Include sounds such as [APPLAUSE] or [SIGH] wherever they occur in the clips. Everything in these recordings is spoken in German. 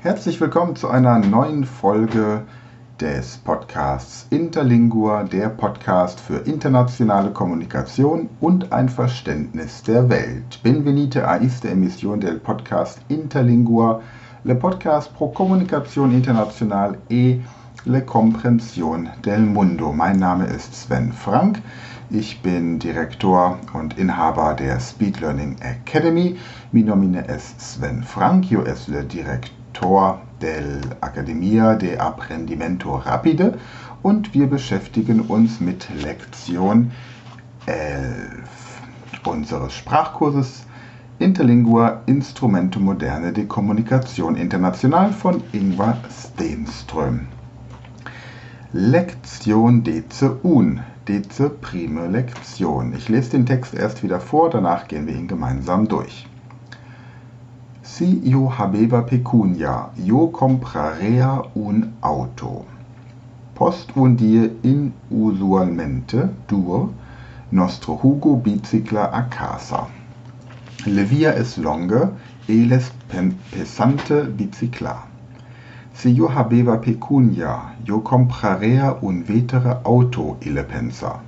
Herzlich willkommen zu einer neuen Folge des Podcasts Interlingua, der Podcast für internationale Kommunikation und ein Verständnis der Welt. Benvenite a esta emisión del podcast Interlingua, le podcast pro comunicación internacional e le comprensión del mundo. Mein Name ist Sven Frank. Ich bin Direktor und Inhaber der Speed Learning Academy. Mi nomine es Sven Frank, yo es le Direktor del Academia de Apprendimento Rapide und wir beschäftigen uns mit Lektion 11 unseres Sprachkurses Interlingua Instrumente Moderne de Kommunikation International von Ingvar Stenström. Lektion Deze Un, Deze Prime Lektion. Ich lese den Text erst wieder vor, danach gehen wir ihn gemeinsam durch. Si yo habeva pecunia, yo comprarea un auto. Post un die inusualmente dur nostro Hugo bicicla a casa. Le via es longa e les pesante bicicla. Si yo habeva pecunia, yo comprarea un vetere auto, ille pensa.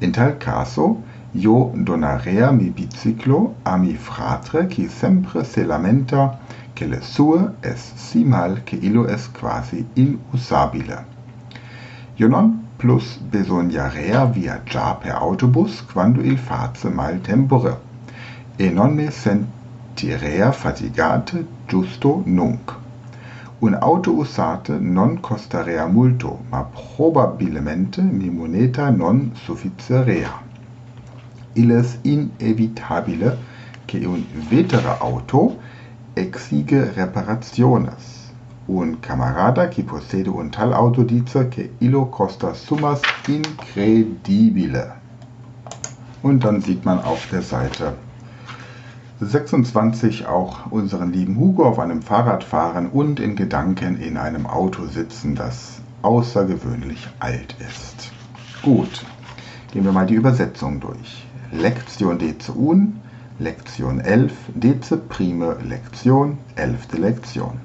In tal caso, io donarea mi biciclo a mi fratre qui sempre se lamenta che le sue es si mal che illo es quasi inusabile. Io non plus besognarea viaggiar per autobus quando il face mal tempore, e non me sentirea fatigate giusto nunc. Un auto usate non costarea multo, ma probabilmente mi moneta non sufficerea illes inevitabile che un vetere auto exige reparationes. Un camarada qui possede un tal auto dice que illo costa summas incredibile. Und dann sieht man auf der Seite 26 auch unseren lieben Hugo auf einem Fahrrad fahren und in Gedanken in einem Auto sitzen, das außergewöhnlich alt ist. Gut, gehen wir mal die Übersetzung durch. Lektion Deze Un, Lektion 11, Deze Prime Lektion, 11. Lektion.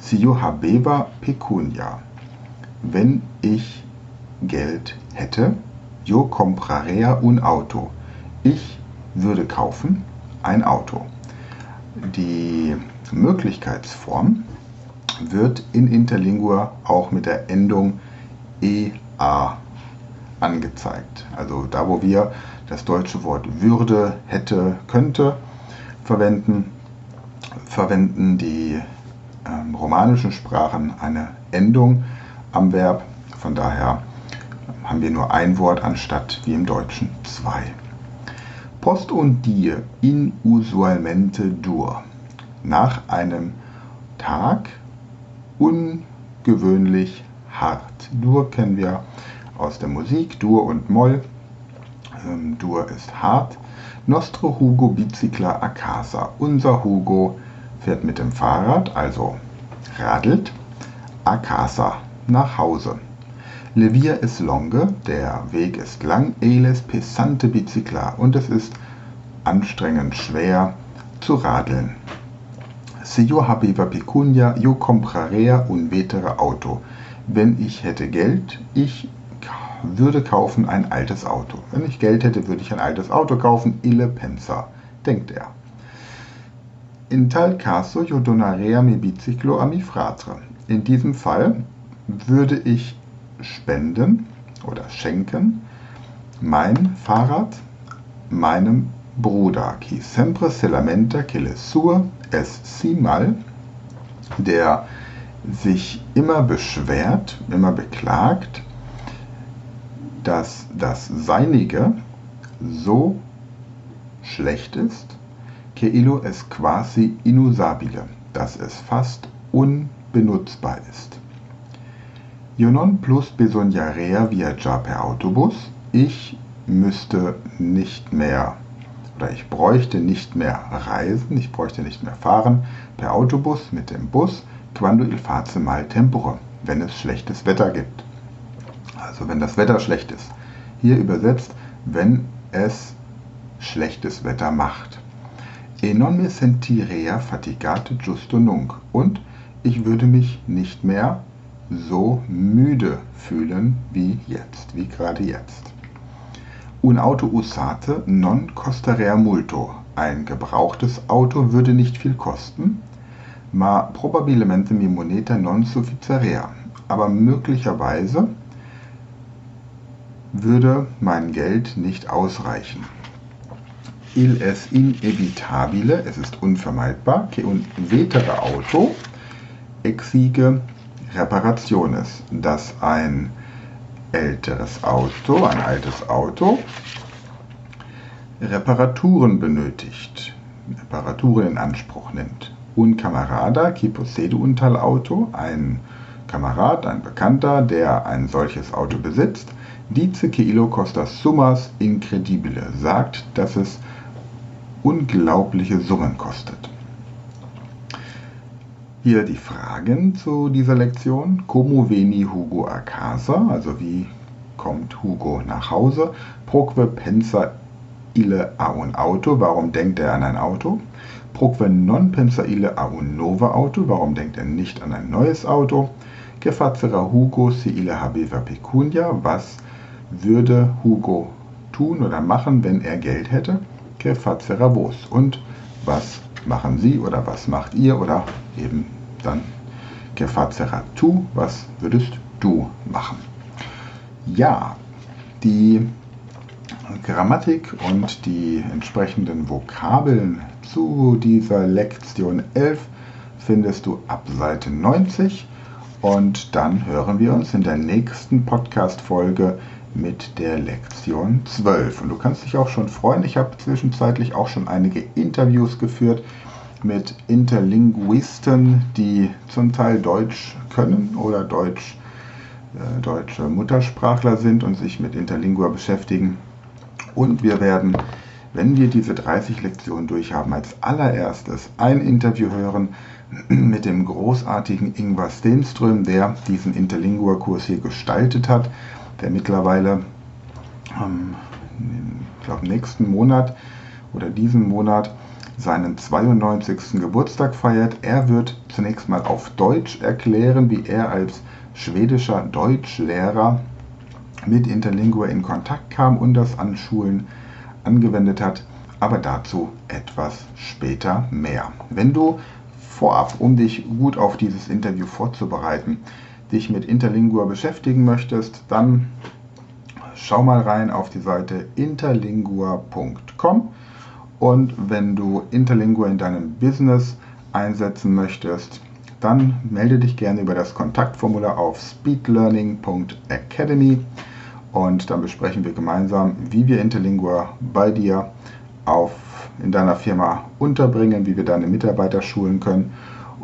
Si yo habeva pecunia, wenn ich Geld hätte, yo comprarea un auto, ich würde kaufen ein Auto. Die Möglichkeitsform wird in Interlingua auch mit der Endung EA angezeigt. Also da, wo wir das deutsche Wort würde, hätte, könnte verwenden, verwenden die ähm, romanischen Sprachen eine Endung am Verb. Von daher haben wir nur ein Wort anstatt wie im Deutschen zwei. Post und die inusualmente dur. Nach einem Tag ungewöhnlich hart. Dur kennen wir aus der Musik, Dur und Moll. Ähm, Dur ist hart. Nostro Hugo bicicla a casa. Unser Hugo fährt mit dem Fahrrad, also radelt, a casa, nach Hause. Le via es longe, der Weg ist lang, eles pesante bicicla und es ist anstrengend schwer zu radeln. Se yo habeva pecunia, yo comprarea un vetere auto. Wenn ich hätte Geld, ich würde kaufen ein altes Auto. Wenn ich Geld hätte, würde ich ein altes Auto kaufen. Ille pensa, denkt er. In tal caso io donarea mi biciclo a mi fratre. In diesem Fall würde ich spenden oder schenken mein Fahrrad meinem Bruder, qui sempre se lamenta che le sue es si mal, der sich immer beschwert, immer beklagt, dass das Seinige so schlecht ist, que illo es quasi inusabile, dass es fast unbenutzbar ist. Io non plus besognarea viaggiar per autobus. Ich müsste nicht mehr oder ich bräuchte nicht mehr reisen, ich bräuchte nicht mehr fahren per Autobus mit dem Bus, quando il face mal tempore, wenn es schlechtes Wetter gibt also wenn das Wetter schlecht ist. Hier übersetzt, wenn es schlechtes Wetter macht. E non me sentirea fatigate giusto nunc. Und ich würde mich nicht mehr so müde fühlen wie jetzt, wie gerade jetzt. Un auto usate non costerea multo. Ein gebrauchtes Auto würde nicht viel kosten, ma probabilmente mi moneta non sufficerea. Aber möglicherweise würde mein Geld nicht ausreichen. Il es inevitabile, es ist unvermeidbar, che un vetere auto exige reparationes, dass ein älteres Auto, ein altes Auto, Reparaturen benötigt, Reparaturen in Anspruch nimmt. Un camarada qui possede un tal auto, ein Kamerad, ein Bekannter, der ein solches Auto besitzt, dice que illo costa summas incredibile, sagt, dass es unglaubliche Summen kostet. Hier die Fragen zu dieser Lektion. Como veni Hugo a casa? Also wie kommt Hugo nach Hause? Proque pensa ille a un auto? Warum denkt er an ein Auto? Proque non pensa ille a un novo auto? Warum denkt er nicht an ein neues Auto? Que facera Hugo si ille habeva pecunia? Was würde Hugo tun oder machen, wenn er Geld hätte? Que facera vos? Und was machen Sie oder was macht ihr oder eben dann que tu, was würdest du machen? Ja, die Grammatik und die entsprechenden Vokabeln zu dieser Lektion 11 findest du ab Seite 90 und dann hören wir uns in der nächsten Podcast-Folge mit der Lektion 12. Und du kannst dich auch schon freuen, ich habe zwischenzeitlich auch schon einige Interviews geführt mit Interlinguisten, die zum Teil Deutsch können oder Deutsch, äh, deutsche Muttersprachler sind und sich mit Interlingua beschäftigen. Und wir werden, wenn wir diese 30 Lektionen durchhaben, als allererstes ein Interview hören [CLEARS THROAT] mit dem großartigen Ingvar Stenström, der diesen Interlingua-Kurs hier gestaltet hat der mittlerweile ähm, ich glaube, nächsten Monat oder diesen Monat seinen 92. Geburtstag feiert. Er wird zunächst mal auf Deutsch erklären, wie er als schwedischer Deutschlehrer mit Interlingua in Kontakt kam und das an Schulen angewendet hat. Aber dazu etwas später mehr. Wenn du vorab, um dich gut auf dieses Interview vorzubereiten, dich mit Interlingua beschäftigen möchtest, dann schau mal rein auf die Seite interlingua.com und wenn du Interlingua in deinem Business einsetzen möchtest, dann melde dich gerne über das Kontaktformular auf speedlearning.academy und dann besprechen wir gemeinsam, wie wir Interlingua bei dir auf, in deiner Firma unterbringen, wie wir deine Mitarbeiter schulen können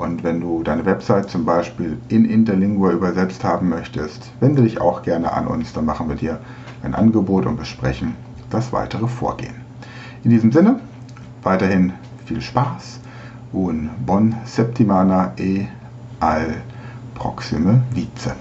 und wenn du deine Website zum Beispiel in Interlingua übersetzt haben möchtest, wende dich auch gerne an uns, dann machen wir dir ein Angebot und besprechen das weitere Vorgehen. In diesem Sinne, weiterhin viel Spaß und bon septimana e al proxime vice.